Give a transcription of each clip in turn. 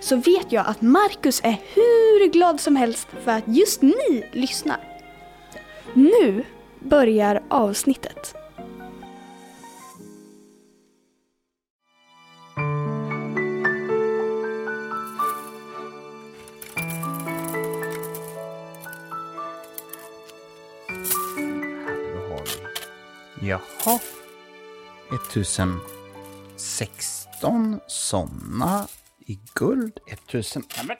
så vet jag att Marcus är hur glad som helst för att just ni lyssnar. Nu börjar avsnittet. Jaha. 1016 sådana i guld. 1000... Nej,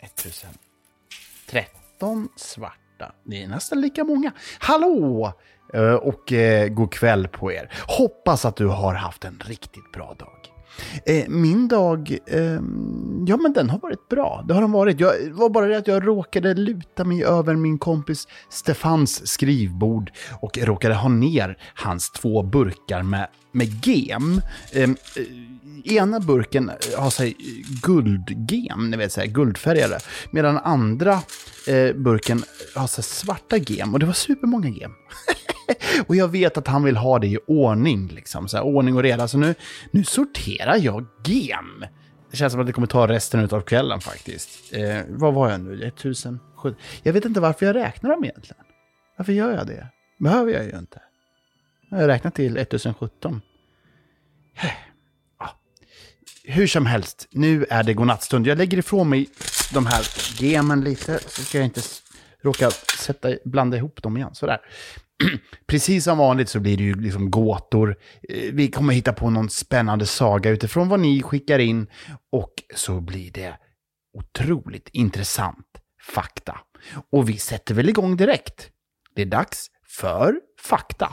1013 svarta. Det är nästan lika många. Hallå! Eh, och eh, god kväll på er. Hoppas att du har haft en riktigt bra dag. Eh, min dag, eh, ja men den har varit bra. Det har den varit. Jag, var bara det att jag råkade luta mig över min kompis Stefans skrivbord och råkade ha ner hans två burkar med, med gem. Ehm, eh, ena burken har sig guldgem, ni vet så här, guldfärgade. Medan andra eh, burken har så svarta gem. Och det var supermånga gem. och jag vet att han vill ha det i ordning, liksom. Så här, ordning och reda. Så nu, nu sorterar jag gem. Det känns som att det kommer ta resten av kvällen faktiskt. Eh, vad var jag nu? 1007? Jag vet inte varför jag räknar dem egentligen. Varför gör jag det? Behöver jag ju inte. Jag har räknat till 1017. Ja. Hur som helst, nu är det godnattstund. Jag lägger ifrån mig de här gemen lite, så ska jag inte råka sätta, blanda ihop dem igen. Sådär. Precis som vanligt så blir det ju liksom gåtor. Eh, vi kommer hitta på någon spännande saga utifrån vad ni skickar in. Och så blir det otroligt intressant fakta. Och vi sätter väl igång direkt. Det är dags för fakta.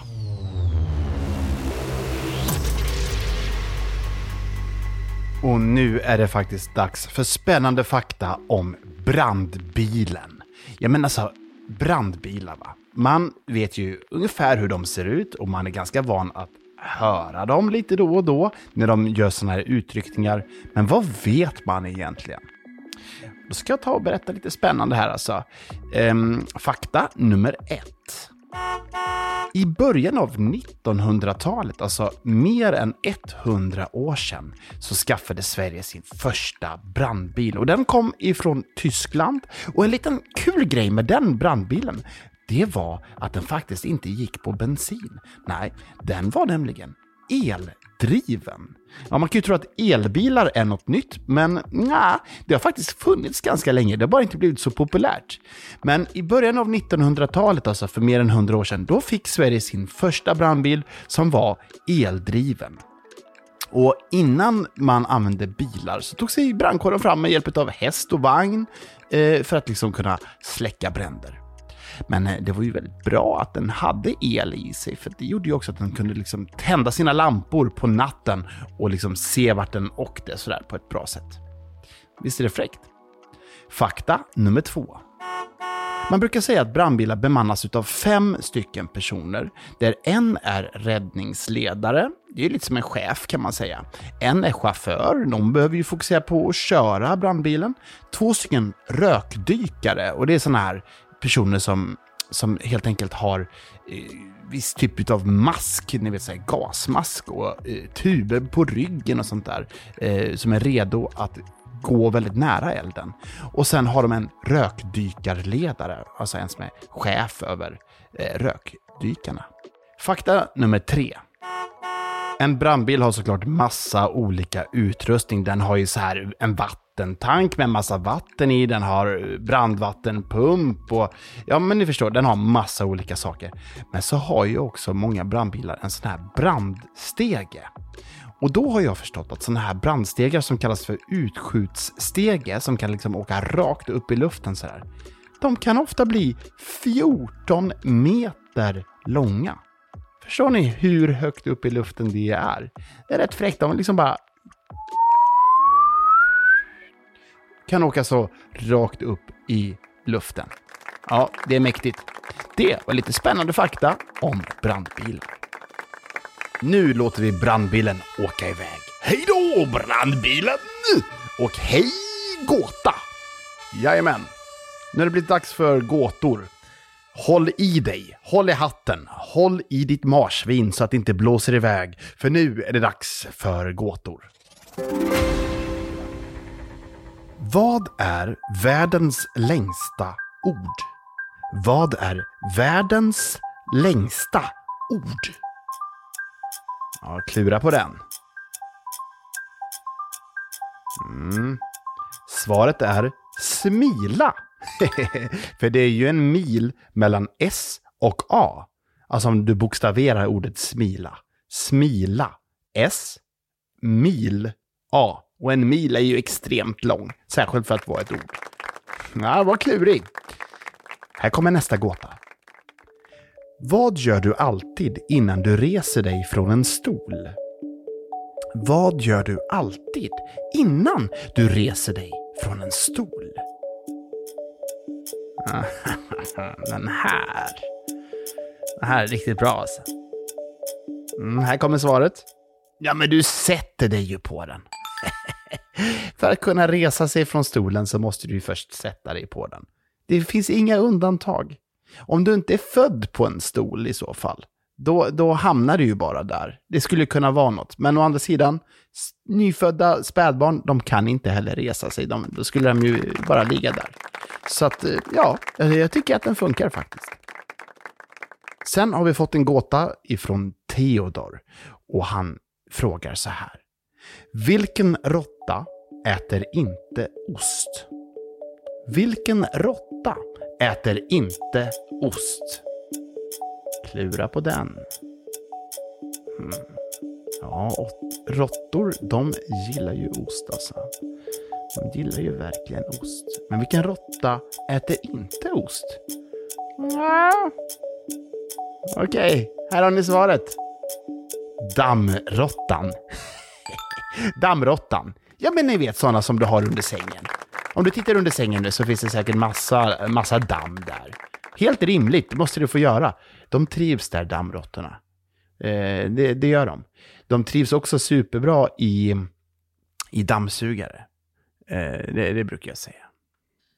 Och nu är det faktiskt dags för spännande fakta om brandbilen. Jag menar alltså, brandbilar va. Man vet ju ungefär hur de ser ut och man är ganska van att höra dem lite då och då när de gör sådana här utryckningar. Men vad vet man egentligen? Då ska jag ta och berätta lite spännande här alltså. Ehm, fakta nummer ett. I början av 1900-talet, alltså mer än 100 år sedan, så skaffade Sverige sin första brandbil. Och den kom ifrån Tyskland. Och en liten kul grej med den brandbilen, det var att den faktiskt inte gick på bensin. Nej, den var nämligen eldriven. Ja, man kan ju tro att elbilar är något nytt, men nja, det har faktiskt funnits ganska länge. Det har bara inte blivit så populärt. Men i början av 1900-talet, alltså för mer än 100 år sedan, då fick Sverige sin första brandbil som var eldriven. Och innan man använde bilar så tog sig brandkåren fram med hjälp av häst och vagn eh, för att liksom kunna släcka bränder. Men eh, det var ju väldigt bra att den hade el i sig, för det gjorde ju också att den kunde liksom tända sina lampor på natten och liksom se vart den åkte sådär på ett bra sätt. Visst är det fräckt? Fakta nummer två. Man brukar säga att brandbilar bemannas av fem stycken personer, där en är räddningsledare, det är lite som en chef kan man säga. En är chaufför, de behöver ju fokusera på att köra brandbilen. Två stycken rökdykare, och det är sådana här personer som, som helt enkelt har eh, viss typ av mask, ni vet så här, gasmask och eh, tuber på ryggen och sånt där, eh, som är redo att gå väldigt nära elden. Och sen har de en rökdykarledare, alltså en som är chef över eh, rökdykarna. Fakta nummer tre. En brandbil har såklart massa olika utrustning. Den har ju så här en vattentank med massa vatten i, den har brandvattenpump och ja, men ni förstår, den har massa olika saker. Men så har ju också många brandbilar en sån här brandstege. Och då har jag förstått att sådana här brandstegar som kallas för utskjutsstege, som kan liksom åka rakt upp i luften så här, de kan ofta bli 14 meter långa. Förstår ni hur högt upp i luften det är? Det är rätt fräckt. De liksom bara kan åka så rakt upp i luften. Ja, det är mäktigt. Det var lite spännande fakta om brandbilar. Nu låter vi brandbilen åka iväg. Hej då brandbilen! Och hej gåta! Jajamän. Nu har det blivit dags för gåtor. Håll i dig, håll i hatten, håll i ditt marsvin så att det inte blåser iväg. För nu är det dags för gåtor. Vad är världens längsta ord? Vad är världens längsta ord? Ja, klura på den. Mm. Svaret är smila. För det är ju en mil mellan S och A. Alltså om du bokstaverar ordet smila. Smila. S. Mil. A. Och en mil är ju extremt lång. Särskilt för att vara ett ord. Ja, vad klurig. Här kommer nästa gåta. Vad gör du alltid innan du reser dig från en stol? Vad gör du alltid innan du reser dig från en stol? Den här. Den här är riktigt bra alltså. Mm, här kommer svaret. Ja, men du sätter dig ju på den. För att kunna resa sig från stolen så måste du först sätta dig på den. Det finns inga undantag. Om du inte är född på en stol i så fall, då, då hamnar du ju bara där. Det skulle kunna vara något. Men å andra sidan, nyfödda spädbarn, de kan inte heller resa sig. De, då skulle de ju bara ligga där. Så att, eh, ja, eh, jag tycker att den funkar faktiskt. Sen har vi fått en gåta ifrån Theodor och han frågar så här. Vilken råtta äter inte ost? Vilken råtta äter inte ost? Klura på den. Hmm. Ja, råttor, de gillar ju ost alltså. De gillar ju verkligen ost. Men vilken råtta äter inte ost? Ja. Okej, okay, här har ni svaret. Dammråttan. Dammråttan. Ja, men ni vet sådana som du har under sängen. Om du tittar under sängen nu så finns det säkert massa, massa damm där. Helt rimligt, det måste du få göra. De trivs där, dammråttorna. Eh, det, det, gör de. De trivs också superbra i, i dammsugare. Eh, det, det brukar jag säga.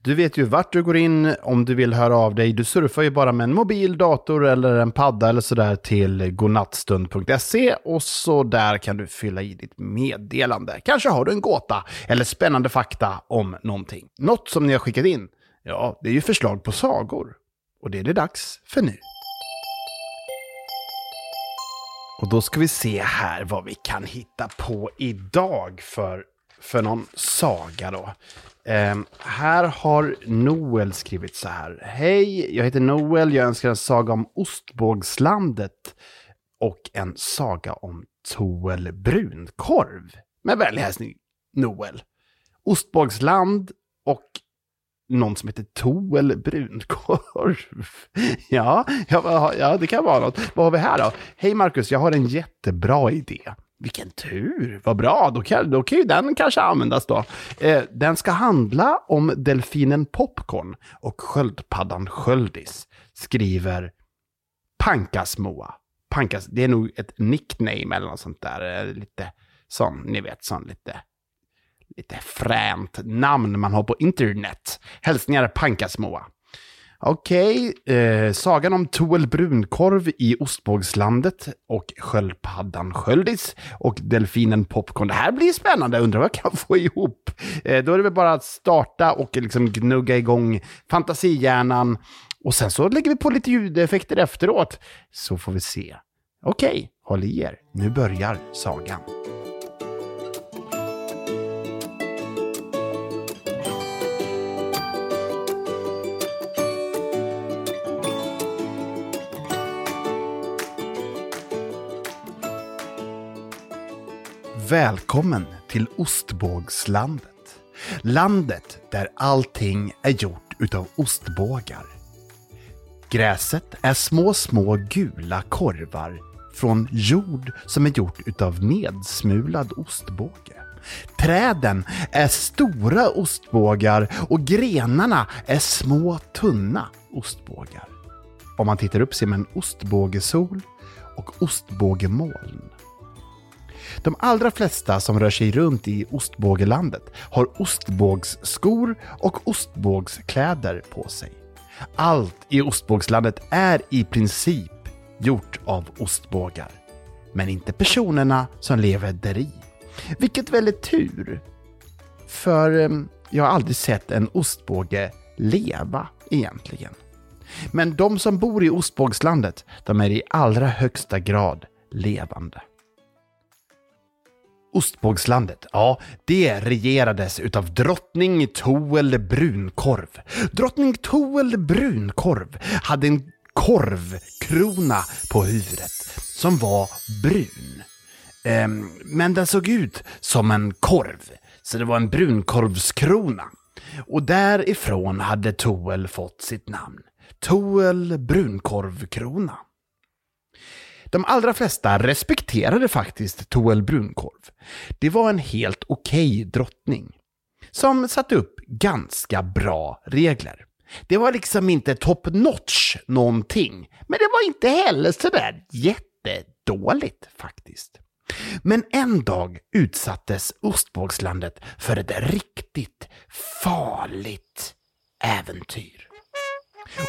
Du vet ju vart du går in om du vill höra av dig. Du surfar ju bara med en mobil, dator eller en padda eller sådär till godnattstund.se och så där kan du fylla i ditt meddelande. Kanske har du en gåta eller spännande fakta om någonting. Något som ni har skickat in, ja, det är ju förslag på sagor. Och det är det dags för nu. Och då ska vi se här vad vi kan hitta på idag för, för någon saga då. Eh, här har Noel skrivit så här. Hej, jag heter Noel. Jag önskar en saga om Ostbågslandet och en saga om Toel brunkorv. Med vänlig hälsning Noel. Ostbågsland och någon som heter Toel brunkorv. ja, ja, ja, det kan vara något. Vad har vi här då? Hej Marcus, jag har en jättebra idé. Vilken tur, vad bra, då kan, då kan ju den kanske användas då. Eh, den ska handla om delfinen Popcorn och sköldpaddan Sköldis, skriver Pankasmoa. Pankas, det är nog ett nickname eller något sånt där, eh, lite sån, ni vet, sån lite, lite fränt namn man har på internet. Hälsningar Pankasmoa. Okej, okay. eh, sagan om Toel brunkorv i ostbågslandet och sköldpaddan Sköldis och delfinen Popcorn. Det här blir spännande, undrar vad jag kan få ihop. Eh, då är det väl bara att starta och liksom gnugga igång fantasihjärnan och sen så lägger vi på lite ljudeffekter efteråt. Så får vi se. Okej, okay. håll i er. Nu börjar sagan. Välkommen till ostbågslandet. Landet där allting är gjort utav ostbågar. Gräset är små, små gula korvar från jord som är gjort utav nedsmulad ostbåge. Träden är stora ostbågar och grenarna är små tunna ostbågar. Om man tittar upp ser man ostbågesol och ostbågemoln. De allra flesta som rör sig runt i ostbågelandet har ostbågsskor och ostbågskläder på sig. Allt i ostbågslandet är i princip gjort av ostbågar. Men inte personerna som lever där i. Vilket väl är tur. För ehm, jag har aldrig sett en ostbåge leva egentligen. Men de som bor i ostbågslandet, de är i allra högsta grad levande. Ostbågslandet, ja, det regerades utav drottning Toel Brunkorv. Drottning Toel Brunkorv hade en korvkrona på huvudet som var brun. Ehm, men den såg ut som en korv, så det var en brunkorvskrona. Och därifrån hade Toel fått sitt namn. Toel Brunkorvkrona. De allra flesta respekterade faktiskt Toel Brunkorv. Det var en helt okej okay drottning. Som satte upp ganska bra regler. Det var liksom inte top notch någonting, men det var inte heller sådär jättedåligt faktiskt. Men en dag utsattes ostbågslandet för ett riktigt farligt äventyr.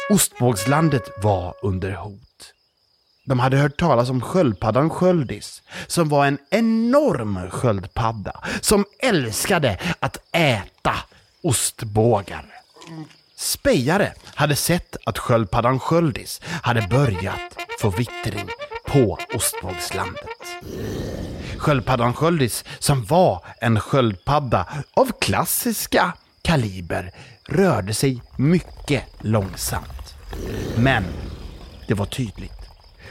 Ostbågslandet var under hot. De hade hört talas om sköldpaddan Sköldis, som var en enorm sköldpadda som älskade att äta ostbågar. Spejare hade sett att sköldpaddan Sköldis hade börjat få vittring på ostbågslandet. Sköldpaddan Sköldis, som var en sköldpadda av klassiska kaliber, rörde sig mycket långsamt. Men det var tydligt.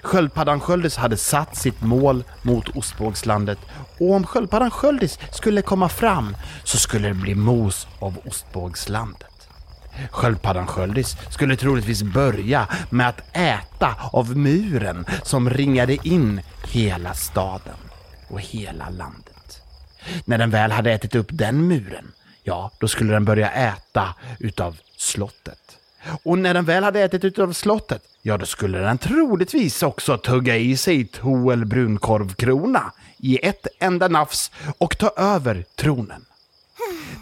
Sköldpaddan Sköldis hade satt sitt mål mot ostbågslandet och om sköldpaddan Sköldis skulle komma fram så skulle det bli mos av ostbågslandet. Sköldpaddan Sköldis skulle troligtvis börja med att äta av muren som ringade in hela staden och hela landet. När den väl hade ätit upp den muren, ja, då skulle den börja äta utav slottet. Och när den väl hade ätit utav slottet, ja, då skulle den troligtvis också tugga i sig Toel brunkorvkrona i ett enda nafs och ta över tronen.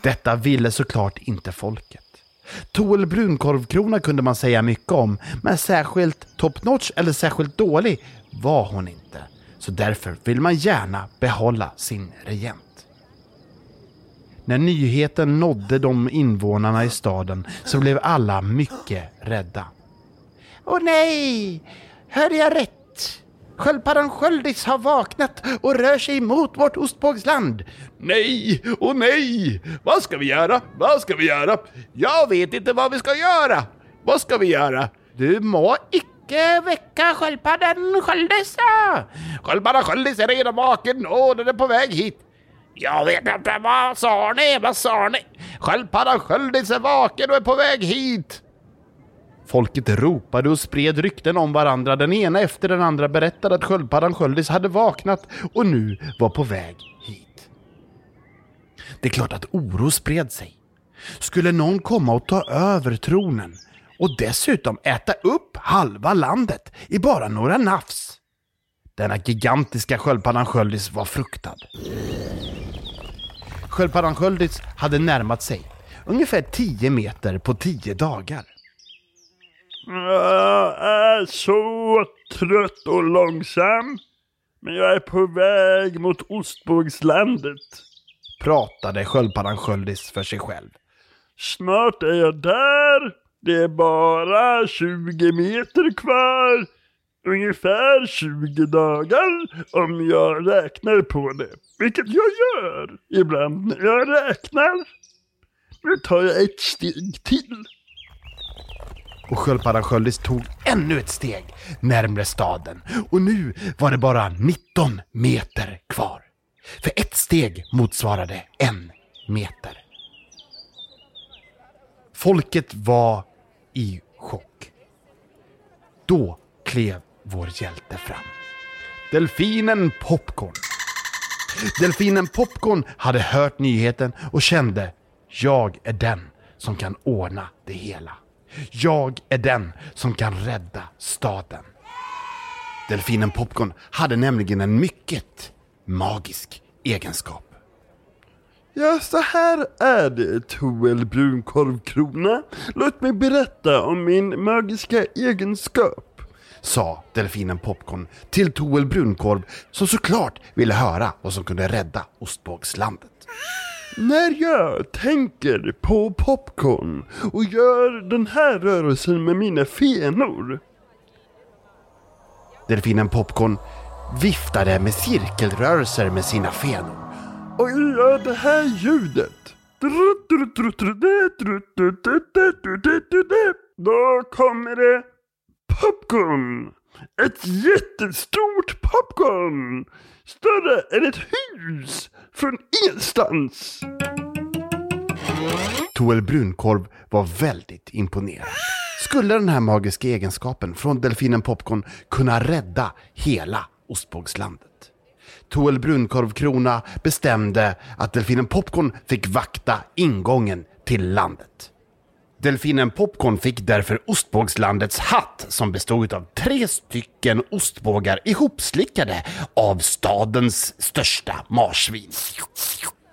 Detta ville såklart inte folket. Toel brunkorvkrona kunde man säga mycket om, men särskilt top notch eller särskilt dålig var hon inte. Så därför vill man gärna behålla sin regent. När nyheten nådde de invånarna i staden så blev alla mycket rädda. Åh nej! Hörde jag rätt? Sköldpaddan Sköldis har vaknat och rör sig mot vårt ostbågsland. Nej, och nej! Vad ska vi göra? Vad ska vi göra? Jag vet inte vad vi ska göra. Vad ska vi göra? Du må icke väcka sköldpaddan Sköldis. Sköldpaddan Sköldis är redan vaken och den är på väg hit. Jag vet inte, vad sa ni? Vad sa ni? Sköldpaddan Sköldis är vaken och är på väg hit. Folket ropade och spred rykten om varandra. Den ena efter den andra berättade att sköldpaddan Sköldis hade vaknat och nu var på väg hit. Det är klart att oro spred sig. Skulle någon komma och ta över tronen och dessutom äta upp halva landet i bara några nafs? Denna gigantiska sköldpaddan Sköldis var fruktad. Sköldpaddan Sköldis hade närmat sig, ungefär 10 meter på 10 dagar. Jag är så trött och långsam. Men jag är på väg mot Ostbågslandet. Pratade sköldpaddan Sköldis för sig själv. Snart är jag där. Det är bara 20 meter kvar. Ungefär 20 dagar om jag räknar på det. Vilket jag gör ibland när jag räknar. Nu tar jag ett steg till och sköldpaddan Sköldis tog ännu ett steg närmre staden. Och nu var det bara 19 meter kvar. För ett steg motsvarade en meter. Folket var i chock. Då klev vår hjälte fram. Delfinen Popcorn. Delfinen Popcorn hade hört nyheten och kände jag är den som kan ordna det hela. Jag är den som kan rädda staden. Delfinen Popcorn hade nämligen en mycket magisk egenskap. Ja, så här är det, Toel Brunkorvkrona. Låt mig berätta om min magiska egenskap. Sa delfinen Popcorn till Toel Brunkorv som såklart ville höra vad som kunde rädda ostbågslandet. När jag tänker på popcorn och gör den här rörelsen med mina fenor. Delfinen Popcorn viftade med cirkelrörelser med sina fenor. Och gör det här ljudet. Då kommer det popcorn. Ett jättestort popcorn. Större än ett hus från ingenstans. Toel Brunkorv var väldigt imponerad. Skulle den här magiska egenskapen från delfinen Popcorn kunna rädda hela ostbågslandet? Toel Brunkorvkrona bestämde att delfinen Popcorn fick vakta ingången till landet. Delfinen Popcorn fick därför ostbågslandets hatt som bestod av tre stycken ostbågar ihopslickade av stadens största marsvin.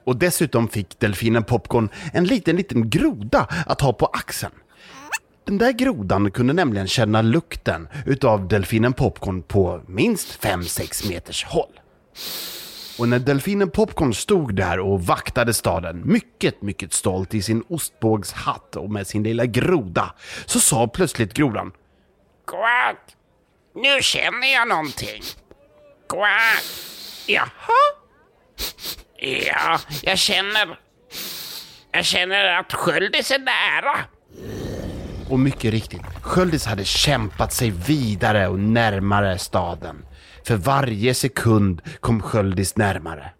Och dessutom fick delfinen Popcorn en liten, liten groda att ha på axeln. Den där grodan kunde nämligen känna lukten utav delfinen Popcorn på minst 5-6 meters håll. Och när delfinen Popcorn stod där och vaktade staden, mycket, mycket stolt i sin ostbågshatt och med sin lilla groda, så sa plötsligt grodan Quack! Nu känner jag någonting. Quack! Jaha? Ja, jag känner... Jag känner att Sköldis är nära. Och mycket riktigt, Sköldis hade kämpat sig vidare och närmare staden. För varje sekund kom Sköldis närmare.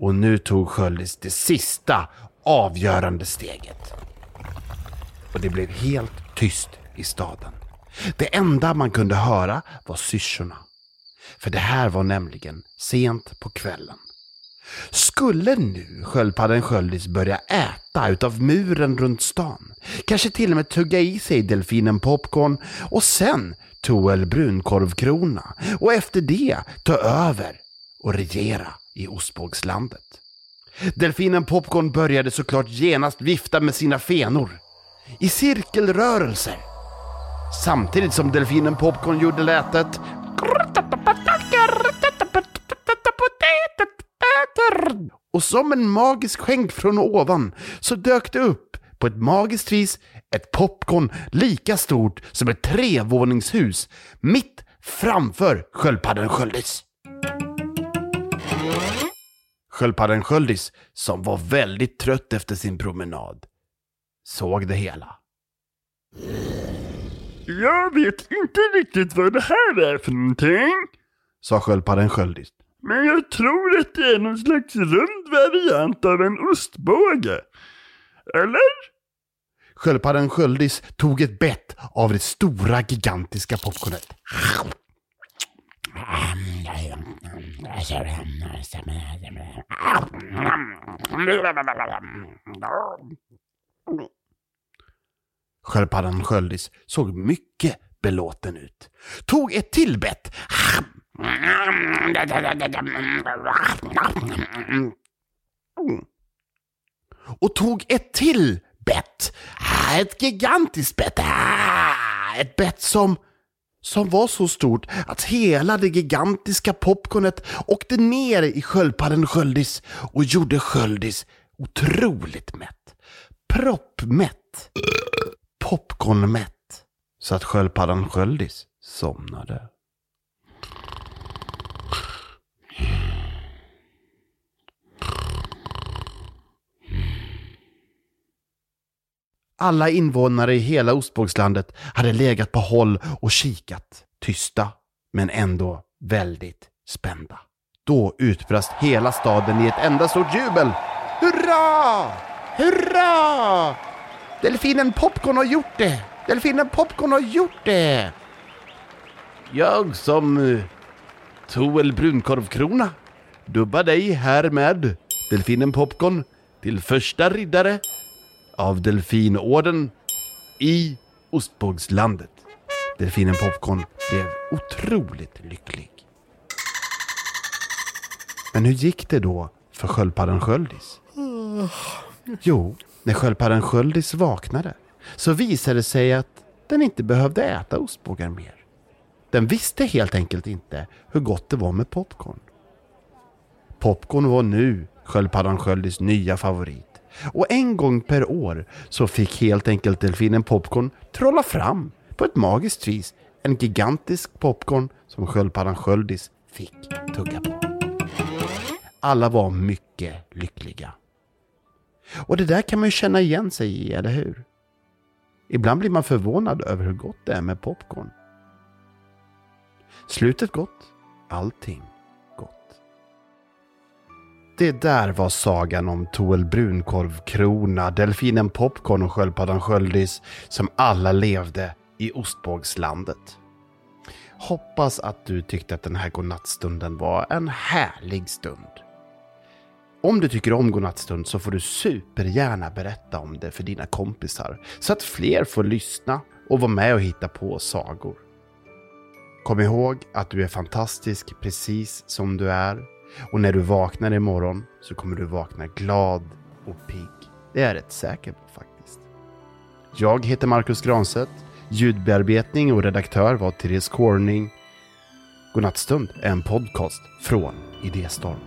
Och nu tog Sköldis det sista avgörande steget. Och det blev helt tyst i staden. Det enda man kunde höra var syrsorna. För det här var nämligen sent på kvällen. Skulle nu sköldpaddan Sköldis börja äta utav muren runt stan, kanske till och med tugga i sig delfinen Popcorn och sen Toel Brunkorvkrona och efter det ta över och regera i ostbågslandet. Delfinen Popcorn började såklart genast vifta med sina fenor i cirkelrörelser. Samtidigt som delfinen Popcorn gjorde lätet och som en magisk skänk från ovan så dök det upp på ett magiskt vis ett popcorn lika stort som ett trevåningshus mitt framför sköldpaddan Sköldis. Sköldpaddan Sköldis, som var väldigt trött efter sin promenad, såg det hela. Jag vet inte riktigt vad det här är för någonting. Sa sköldpaddan Sköldis. Men jag tror att det är någon slags rund variant av en ostbåge. Eller? Sköldpaddan Sköldis tog ett bett av det stora gigantiska popcornet. Sköldpaddan Sköldis såg mycket belåten ut. Tog ett till bett. Och tog ett till bett. Ah, ett gigantiskt bett. Ah, ett bett som, som var så stort att hela det gigantiska popcornet åkte ner i sköldpaddan Sköldis och gjorde Sköldis otroligt mätt. Proppmätt. Popcornmätt. Så att sköldpaddan Sköldis somnade. Alla invånare i hela ostbågslandet hade legat på håll och kikat, tysta, men ändå väldigt spända. Då utbrast hela staden i ett enda stort jubel. Hurra! Hurra! Delfinen Popcorn har gjort det! Delfinen Popcorn har gjort det! Jag som eh, Toel Brunkorvkrona dubbar dig härmed, Delfinen Popcorn, till första riddare av Delfinorden i Ostbågslandet. Delfinen Popcorn blev otroligt lycklig. Men hur gick det då för sköldpaddan Sköldis? Jo, när sköldpaddan Sköldis vaknade så visade det sig att den inte behövde äta ostbågar mer. Den visste helt enkelt inte hur gott det var med popcorn. Popcorn var nu sköldpaddan Sköldis nya favorit. Och en gång per år så fick helt enkelt delfinen Popcorn trolla fram på ett magiskt vis en gigantisk popcorn som sköldpaddan Sköldis fick tugga på. Alla var mycket lyckliga. Och det där kan man ju känna igen sig i, eller hur? Ibland blir man förvånad över hur gott det är med popcorn. Slutet gott, allting. Det där var sagan om Toel Brunkorvkrona, delfinen Popcorn och sköldpaddan Sköldis som alla levde i ostbågslandet. Hoppas att du tyckte att den här godnattstunden var en härlig stund. Om du tycker om godnattstund så får du supergärna berätta om det för dina kompisar så att fler får lyssna och vara med och hitta på sagor. Kom ihåg att du är fantastisk precis som du är och när du vaknar imorgon så kommer du vakna glad och pigg. Det är jag rätt säker på faktiskt. Jag heter Marcus Granset. Ljudbearbetning och redaktör var Therese Corning. Godnattstund är en podcast från Idéstorm.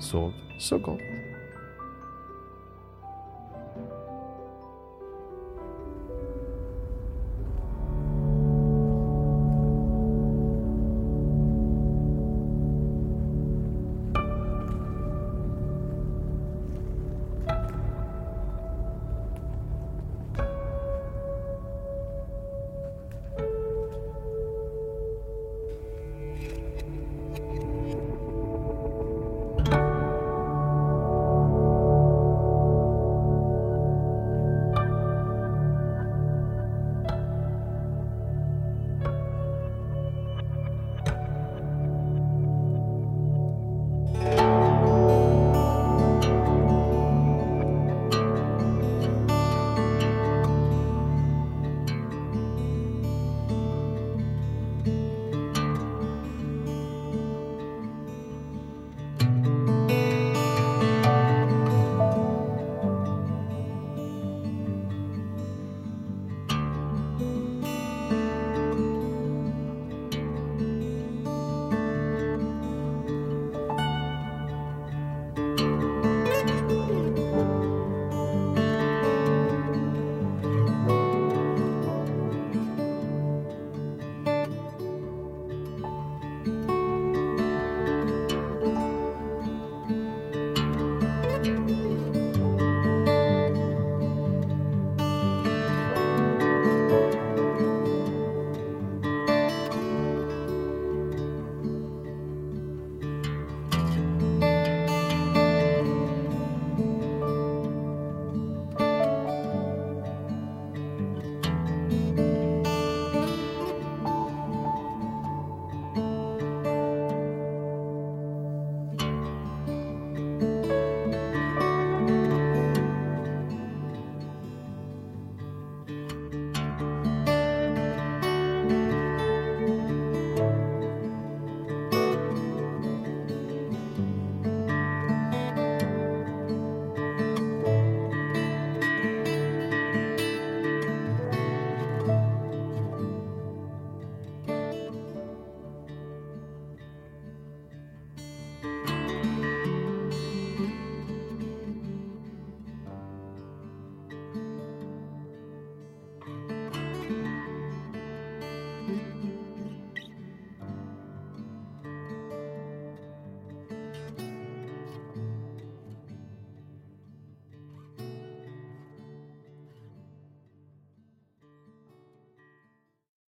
Sov så gott.